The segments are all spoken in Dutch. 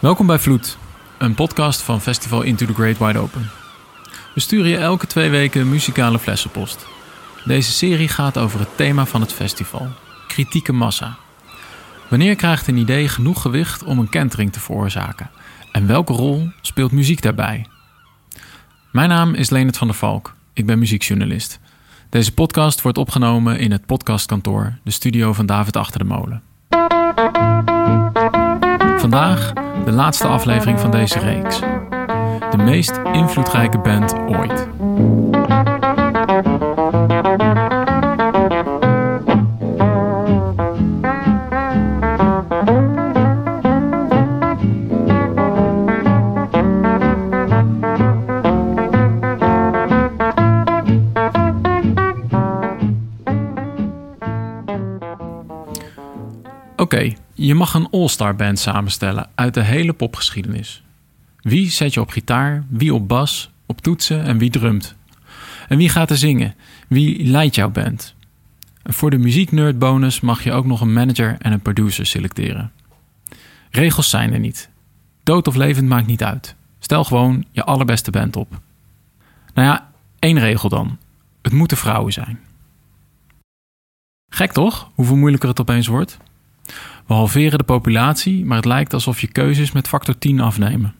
Welkom bij Vloed, een podcast van Festival Into the Great Wide Open. We sturen je elke twee weken muzikale flessenpost. Deze serie gaat over het thema van het festival: kritieke massa. Wanneer krijgt een idee genoeg gewicht om een kentering te veroorzaken? En welke rol speelt muziek daarbij? Mijn naam is Leonard van der Valk. Ik ben muziekjournalist. Deze podcast wordt opgenomen in het podcastkantoor, de studio van David Achter de Molen. Vandaag de laatste aflevering van deze reeks. De meest invloedrijke band ooit. Oké, je mag een all-star band samenstellen uit de hele popgeschiedenis. Wie zet je op gitaar, wie op bas, op toetsen en wie drumt? En wie gaat er zingen? Wie leidt jouw band? En voor de muzieknerd mag je ook nog een manager en een producer selecteren. Regels zijn er niet. Dood of levend maakt niet uit. Stel gewoon je allerbeste band op. Nou ja, één regel dan. Het moeten vrouwen zijn. Gek toch? Hoeveel moeilijker het opeens wordt? We halveren de populatie, maar het lijkt alsof je keuzes met factor 10 afnemen.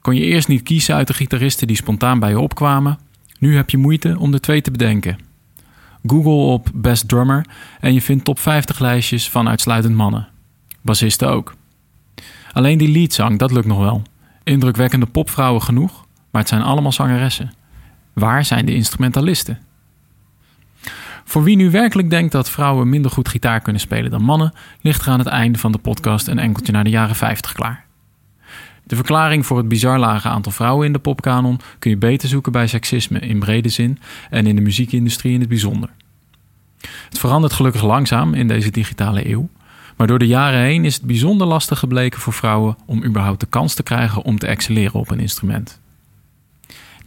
Kon je eerst niet kiezen uit de gitaristen die spontaan bij je opkwamen? Nu heb je moeite om de twee te bedenken. Google op Best Drummer en je vindt top 50 lijstjes van uitsluitend mannen. Bassisten ook. Alleen die leadzang, dat lukt nog wel. Indrukwekkende popvrouwen genoeg, maar het zijn allemaal zangeressen. Waar zijn de instrumentalisten? Voor wie nu werkelijk denkt dat vrouwen minder goed gitaar kunnen spelen dan mannen, ligt er aan het einde van de podcast een enkeltje naar de jaren 50 klaar. De verklaring voor het bizar lage aantal vrouwen in de popkanon kun je beter zoeken bij seksisme in brede zin en in de muziekindustrie in het bijzonder. Het verandert gelukkig langzaam in deze digitale eeuw, maar door de jaren heen is het bijzonder lastig gebleken voor vrouwen om überhaupt de kans te krijgen om te excelleren op een instrument.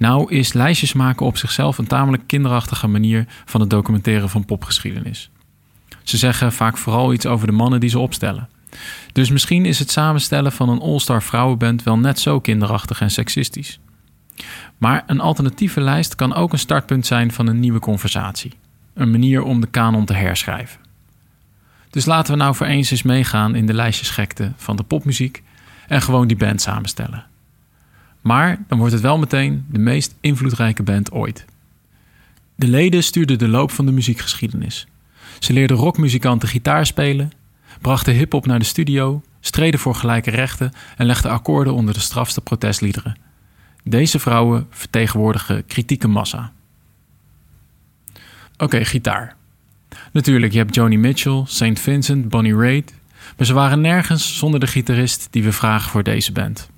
Nou is lijstjes maken op zichzelf een tamelijk kinderachtige manier van het documenteren van popgeschiedenis. Ze zeggen vaak vooral iets over de mannen die ze opstellen. Dus misschien is het samenstellen van een all-star vrouwenband wel net zo kinderachtig en seksistisch. Maar een alternatieve lijst kan ook een startpunt zijn van een nieuwe conversatie. Een manier om de kanon te herschrijven. Dus laten we nou voor eens eens meegaan in de lijstjesgekte van de popmuziek en gewoon die band samenstellen. Maar dan wordt het wel meteen de meest invloedrijke band ooit. De leden stuurden de loop van de muziekgeschiedenis. Ze leerden rockmuzikanten gitaar spelen, brachten hip-hop naar de studio, streden voor gelijke rechten en legden akkoorden onder de strafste protestliederen. Deze vrouwen vertegenwoordigen kritieke massa. Oké, gitaar. Natuurlijk, je hebt Joni Mitchell, St. Vincent, Bonnie Raitt, maar ze waren nergens zonder de gitarist die we vragen voor deze band.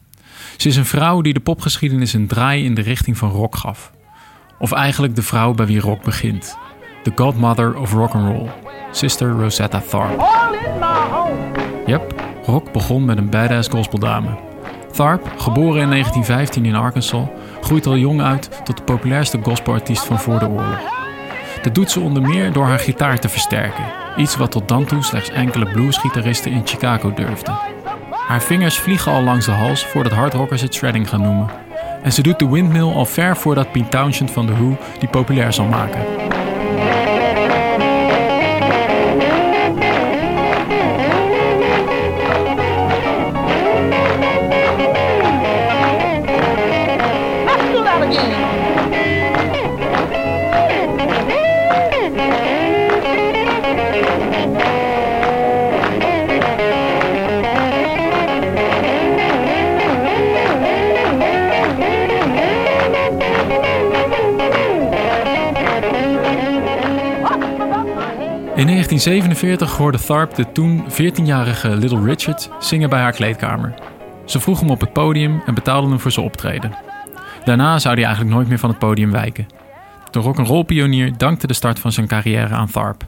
Ze is een vrouw die de popgeschiedenis een draai in de richting van rock gaf. Of eigenlijk de vrouw bij wie rock begint. The godmother of rock and roll, Sister Rosetta Tharpe. Yep, rock begon met een badass gospeldame. Tharpe, geboren in 1915 in Arkansas, groeit al jong uit tot de populairste gospelartiest van voor de oorlog. Dat doet ze onder meer door haar gitaar te versterken, iets wat tot dan toe slechts enkele bluesgitaristen in Chicago durfden. Haar vingers vliegen al langs de hals voordat hardrockers het shredding gaan noemen. En ze doet de windmill al ver voordat Pete Townshend van The Who die populair zal maken. 1947 hoorde Tharp de toen 14-jarige Little Richard zingen bij haar kleedkamer. Ze vroeg hem op het podium en betaalde hem voor zijn optreden. Daarna zou hij eigenlijk nooit meer van het podium wijken. De rock'n'roll pionier dankte de start van zijn carrière aan Tharp.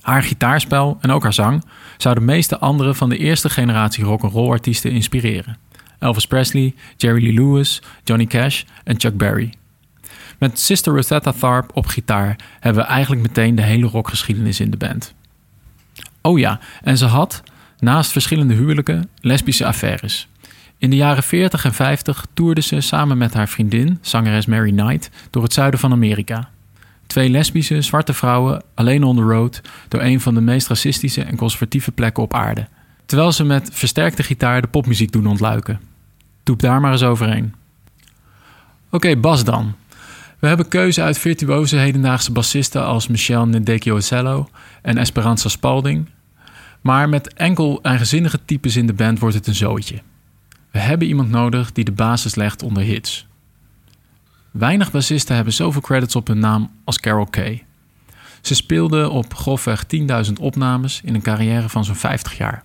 Haar gitaarspel en ook haar zang zouden de meeste anderen van de eerste generatie rock'n'roll artiesten inspireren. Elvis Presley, Jerry Lee Lewis, Johnny Cash en Chuck Berry. Met Sister Rosetta Tharpe op gitaar hebben we eigenlijk meteen de hele rockgeschiedenis in de band. Oh ja, en ze had, naast verschillende huwelijken, lesbische affaires. In de jaren 40 en 50 toerde ze samen met haar vriendin, zangeres Mary Knight, door het zuiden van Amerika. Twee lesbische, zwarte vrouwen alleen on the road door een van de meest racistische en conservatieve plekken op aarde. Terwijl ze met versterkte gitaar de popmuziek doen ontluiken. Doep daar maar eens overheen. Oké, Bas dan. We hebben keuze uit virtuoze hedendaagse bassisten als Michelle Nedekio en Esperanza Spalding. Maar met enkel eigenzinnige types in de band wordt het een zootje. We hebben iemand nodig die de basis legt onder hits. Weinig bassisten hebben zoveel credits op hun naam als Carol Kay. Ze speelde op grofweg 10.000 opnames in een carrière van zo'n 50 jaar.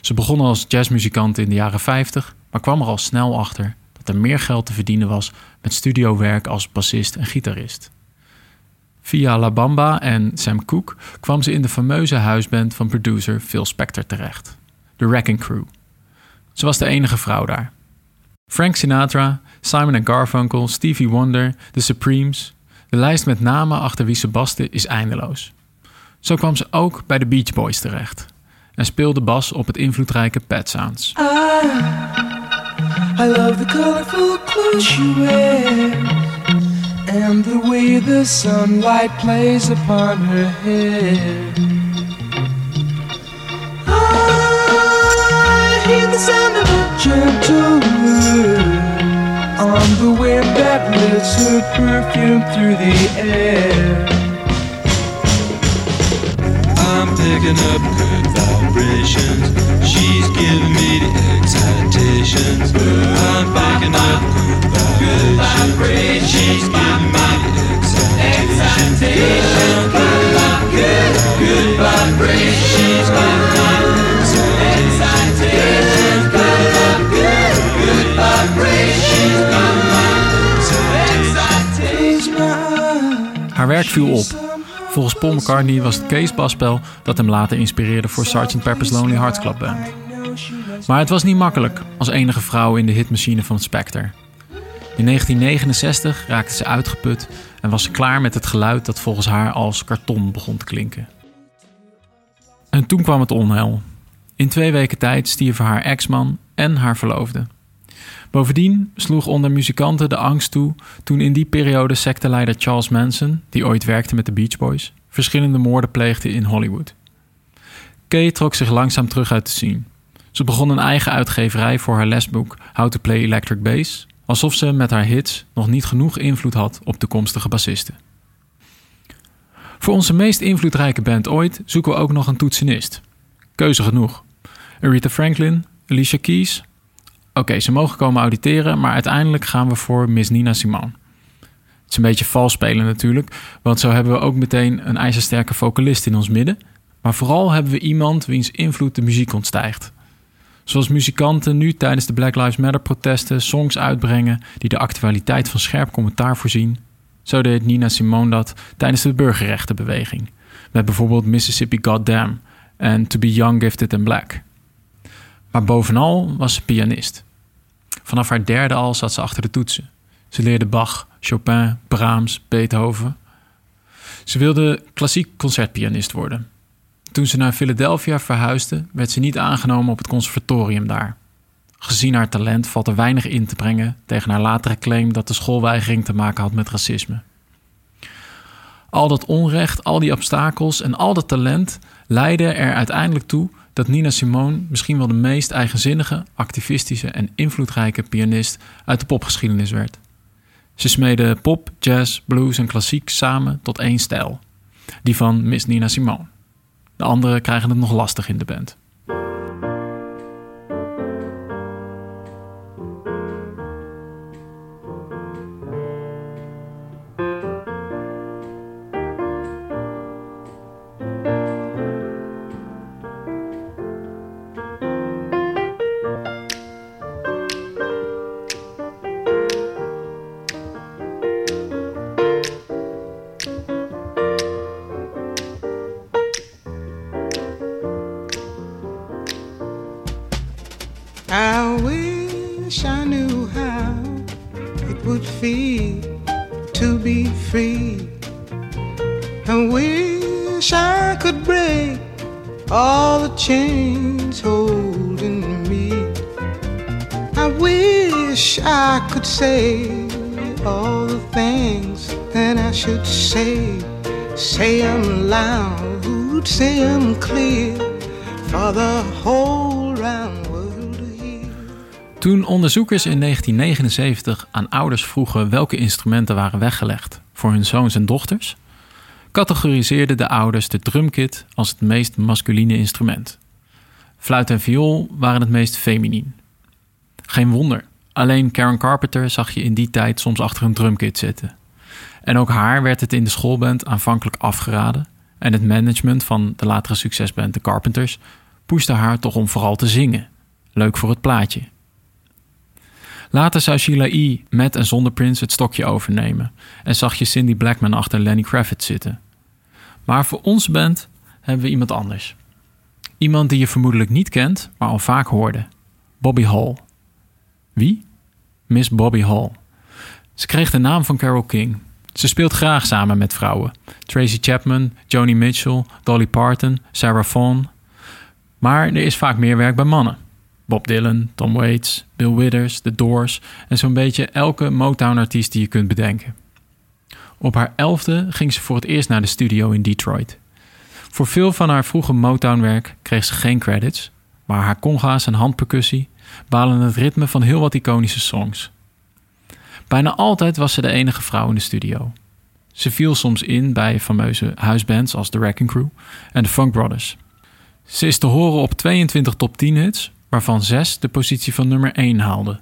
Ze begon als jazzmuzikant in de jaren 50, maar kwam er al snel achter dat er meer geld te verdienen was met studiowerk als bassist en gitarist. Via La Bamba en Sam Cooke kwam ze in de fameuze huisband van producer Phil Spector terecht, The Wrecking Crew. Ze was de enige vrouw daar. Frank Sinatra, Simon Garfunkel, Stevie Wonder, The Supremes. De lijst met namen achter wie ze baste is eindeloos. Zo kwam ze ook bij de Beach Boys terecht en speelde bas op het invloedrijke Pet Sounds. I, I love the colorful clothes you wear And the way the sunlight plays upon her hair. I hear the sound of a gentle word On the wind that lifts her perfume through the air. I'm picking up vibrations. She's giving me the excitations. I'm picking up good vibrations. She's giving me the excitations. Good, good, good vibrations. She's giving me. Haar werk viel op. Volgens Paul McCartney was het Case-basspel dat hem later inspireerde voor Sgt. Pepper's Lonely Hearts Club Band. Maar het was niet makkelijk als enige vrouw in de hitmachine van Spectre. In 1969 raakte ze uitgeput en was ze klaar met het geluid dat volgens haar als karton begon te klinken. En toen kwam het onheil. In twee weken tijd stierven haar ex-man en haar verloofde. Bovendien sloeg onder muzikanten de angst toe toen in die periode secteleider Charles Manson, die ooit werkte met de Beach Boys, verschillende moorden pleegde in Hollywood. Kay trok zich langzaam terug uit de scene. Ze begon een eigen uitgeverij voor haar lesboek How to Play Electric Bass, alsof ze met haar hits nog niet genoeg invloed had op toekomstige bassisten. Voor onze meest invloedrijke band ooit zoeken we ook nog een toetsenist. Keuze genoeg. Aretha Franklin, Alicia Keys, Oké, ze mogen komen auditeren, maar uiteindelijk gaan we voor Miss Nina Simone. Het is een beetje vals spelen natuurlijk, want zo hebben we ook meteen een ijzersterke vocalist in ons midden. Maar vooral hebben we iemand wiens invloed de muziek ontstijgt. Zoals muzikanten nu tijdens de Black Lives Matter protesten songs uitbrengen die de actualiteit van scherp commentaar voorzien, zo deed Nina Simone dat tijdens de burgerrechtenbeweging. Met bijvoorbeeld Mississippi Goddamn en To Be Young, Gifted and Black. Maar bovenal was ze pianist. Vanaf haar derde al zat ze achter de toetsen. Ze leerde Bach, Chopin, Brahms, Beethoven. Ze wilde klassiek concertpianist worden. Toen ze naar Philadelphia verhuisde, werd ze niet aangenomen op het conservatorium daar. Gezien haar talent valt er weinig in te brengen tegen haar latere claim dat de schoolweigering te maken had met racisme. Al dat onrecht, al die obstakels en al dat talent leidden er uiteindelijk toe dat Nina Simone misschien wel de meest eigenzinnige, activistische en invloedrijke pianist uit de popgeschiedenis werd. Ze smeden pop, jazz, blues en klassiek samen tot één stijl, die van Miss Nina Simone. De anderen krijgen het nog lastig in de band. all the chains holding me. I wish I could say all the things that I should say. Say them loud, say them clear for the whole round world to hear. Toen onderzoekers in 1979 aan ouders vroegen welke instrumenten waren weggelegd voor hun zoons en dochters, categoriseerden de ouders de drumkit als het meest masculine instrument. Fluit en viool waren het meest feminien. Geen wonder, alleen Karen Carpenter zag je in die tijd soms achter een drumkit zitten. En ook haar werd het in de schoolband aanvankelijk afgeraden. En het management van de latere succesband The Carpenters pushte haar toch om vooral te zingen. Leuk voor het plaatje. Later zou Sheila E. met en zonder Prince het stokje overnemen en zag je Cindy Blackman achter Lenny Kravitz zitten. Maar voor onze band hebben we iemand anders. Iemand die je vermoedelijk niet kent, maar al vaak hoorde. Bobby Hall. Wie? Miss Bobby Hall. Ze kreeg de naam van Carole King. Ze speelt graag samen met vrouwen. Tracy Chapman, Joni Mitchell, Dolly Parton, Sarah Vaughan. Maar er is vaak meer werk bij mannen. Bob Dylan, Tom Waits, Bill Withers, The Doors en zo'n beetje elke Motown-artiest die je kunt bedenken. Op haar elfde ging ze voor het eerst naar de studio in Detroit. Voor veel van haar vroege Motown-werk kreeg ze geen credits, maar haar conga's en handpercussie balen het ritme van heel wat iconische songs. Bijna altijd was ze de enige vrouw in de studio. Ze viel soms in bij fameuze huisbands als The Wrecking Crew en de Funk Brothers. Ze is te horen op 22 top 10 hits, waarvan 6 de positie van nummer 1 haalden.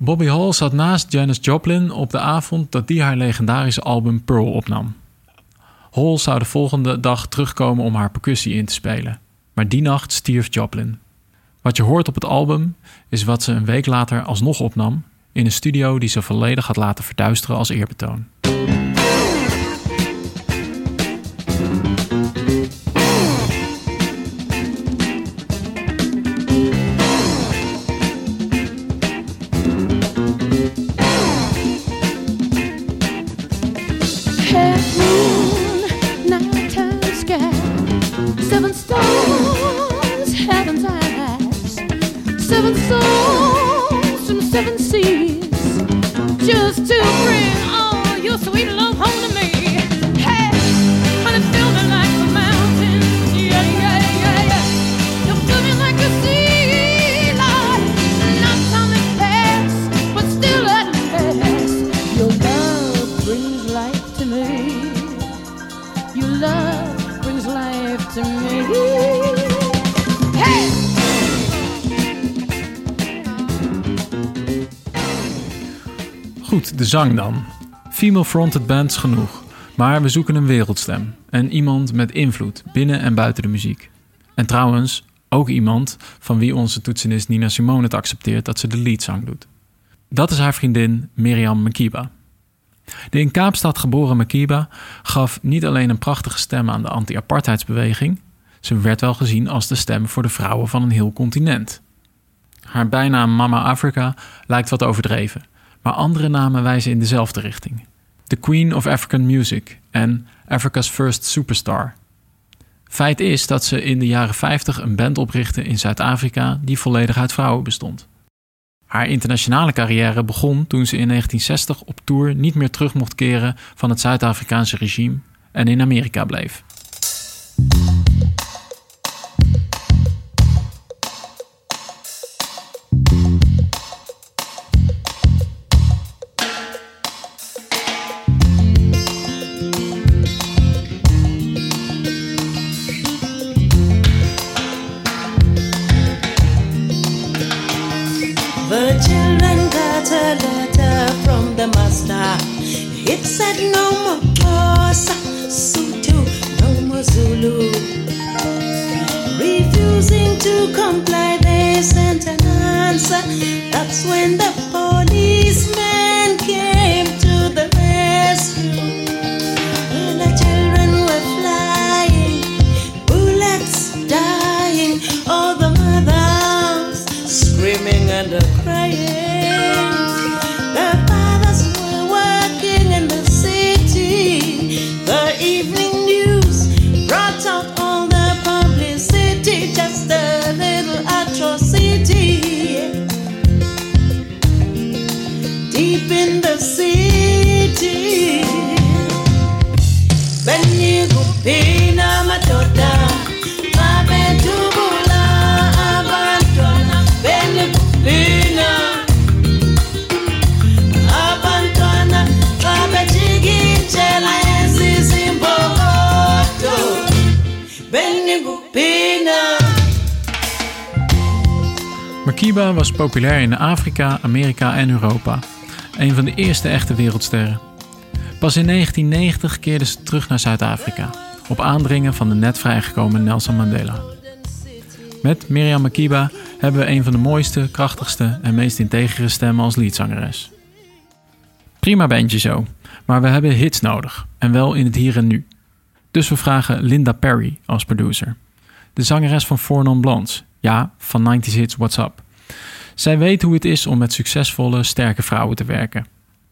Bobby Hall zat naast Janis Joplin op de avond dat die haar legendarische album Pearl opnam. Hall zou de volgende dag terugkomen om haar percussie in te spelen, maar die nacht stierf Joplin. Wat je hoort op het album is wat ze een week later alsnog opnam in een studio die ze volledig had laten verduisteren als eerbetoon. De zang dan. Female-fronted bands genoeg. Maar we zoeken een wereldstem. En iemand met invloed binnen en buiten de muziek. En trouwens, ook iemand van wie onze toetsenist Nina Simone het accepteert dat ze de leadzang doet. Dat is haar vriendin Miriam Makiba. De in Kaapstad geboren Makiba gaf niet alleen een prachtige stem aan de anti-apartheidsbeweging, ze werd wel gezien als de stem voor de vrouwen van een heel continent. Haar bijnaam Mama Africa lijkt wat overdreven, maar andere namen wijzen in dezelfde richting. The Queen of African Music en Africa's First Superstar. Feit is dat ze in de jaren 50 een band oprichtte in Zuid-Afrika die volledig uit vrouwen bestond. Haar internationale carrière begon toen ze in 1960 op tour niet meer terug mocht keren van het Zuid-Afrikaanse regime en in Amerika bleef. Makiba was populair in Afrika, Amerika en Europa. Een van de eerste echte wereldsterren. Pas in 1990 keerde ze terug naar Zuid-Afrika, op aandringen van de net vrijgekomen Nelson Mandela. Met Miriam Makiba hebben we een van de mooiste, krachtigste en meest integere stemmen als liedzangeres. Prima bandje zo, maar we hebben hits nodig, en wel in het hier en nu. Dus we vragen Linda Perry als producer. De zangeres van Four Non Blondes, ja, van 90s Hits What's Up. Zij weet hoe het is om met succesvolle, sterke vrouwen te werken.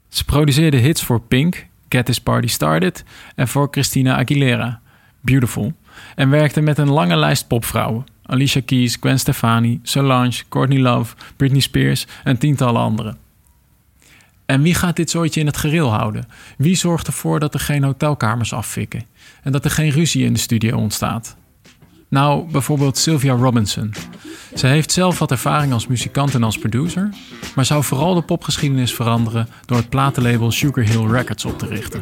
Ze produceerde hits voor Pink, Get This Party Started, en voor Christina Aguilera, Beautiful, en werkte met een lange lijst popvrouwen. Alicia Keys, Gwen Stefani, Solange, Courtney Love, Britney Spears en tientallen anderen. En wie gaat dit zooitje in het gereel houden? Wie zorgt ervoor dat er geen hotelkamers afvikken? En dat er geen ruzie in de studio ontstaat? Nou, bijvoorbeeld Sylvia Robinson. Zij heeft zelf wat ervaring als muzikant en als producer, maar zou vooral de popgeschiedenis veranderen door het platenlabel Sugar Hill Records op te richten.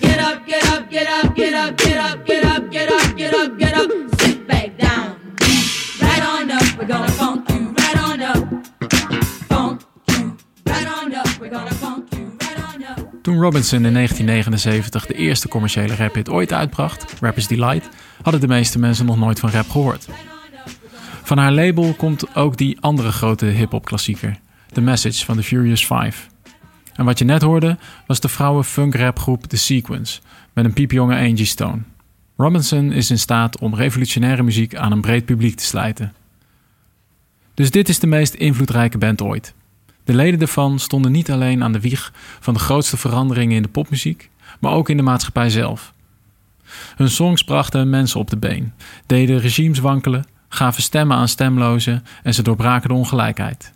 Get up, get up get up, get up, get up, get up, get up, get up, get up. Back down. Right on up. We're gonna funk. Toen Robinson in 1979 de eerste commerciële raphit ooit uitbracht, Rapper's Delight, hadden de meeste mensen nog nooit van rap gehoord. Van haar label komt ook die andere grote hip-hop klassieker, The Message van The Furious Five. En wat je net hoorde was de vrouwen funk rapgroep The Sequence met een piepjonge Angie Stone. Robinson is in staat om revolutionaire muziek aan een breed publiek te slijten. Dus dit is de meest invloedrijke band ooit. De leden ervan stonden niet alleen aan de wieg van de grootste veranderingen in de popmuziek, maar ook in de maatschappij zelf. Hun songs brachten mensen op de been, deden regimes wankelen, gaven stemmen aan stemlozen en ze doorbraken de ongelijkheid.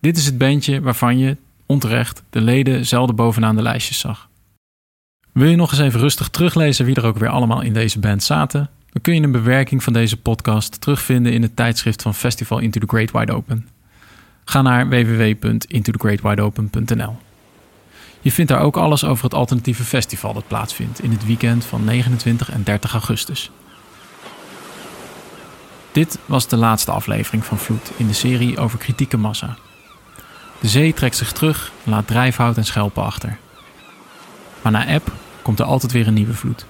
Dit is het bandje waarvan je, onterecht, de leden zelden bovenaan de lijstjes zag. Wil je nog eens even rustig teruglezen wie er ook weer allemaal in deze band zaten? Dan kun je een bewerking van deze podcast terugvinden in het tijdschrift van Festival Into the Great Wide Open. Ga naar www.intothegreatwideopen.nl. Je vindt daar ook alles over het alternatieve festival dat plaatsvindt in het weekend van 29 en 30 augustus. Dit was de laatste aflevering van Vloed in de serie over kritieke massa. De zee trekt zich terug en laat drijfhout en schelpen achter. Maar na eb komt er altijd weer een nieuwe vloed.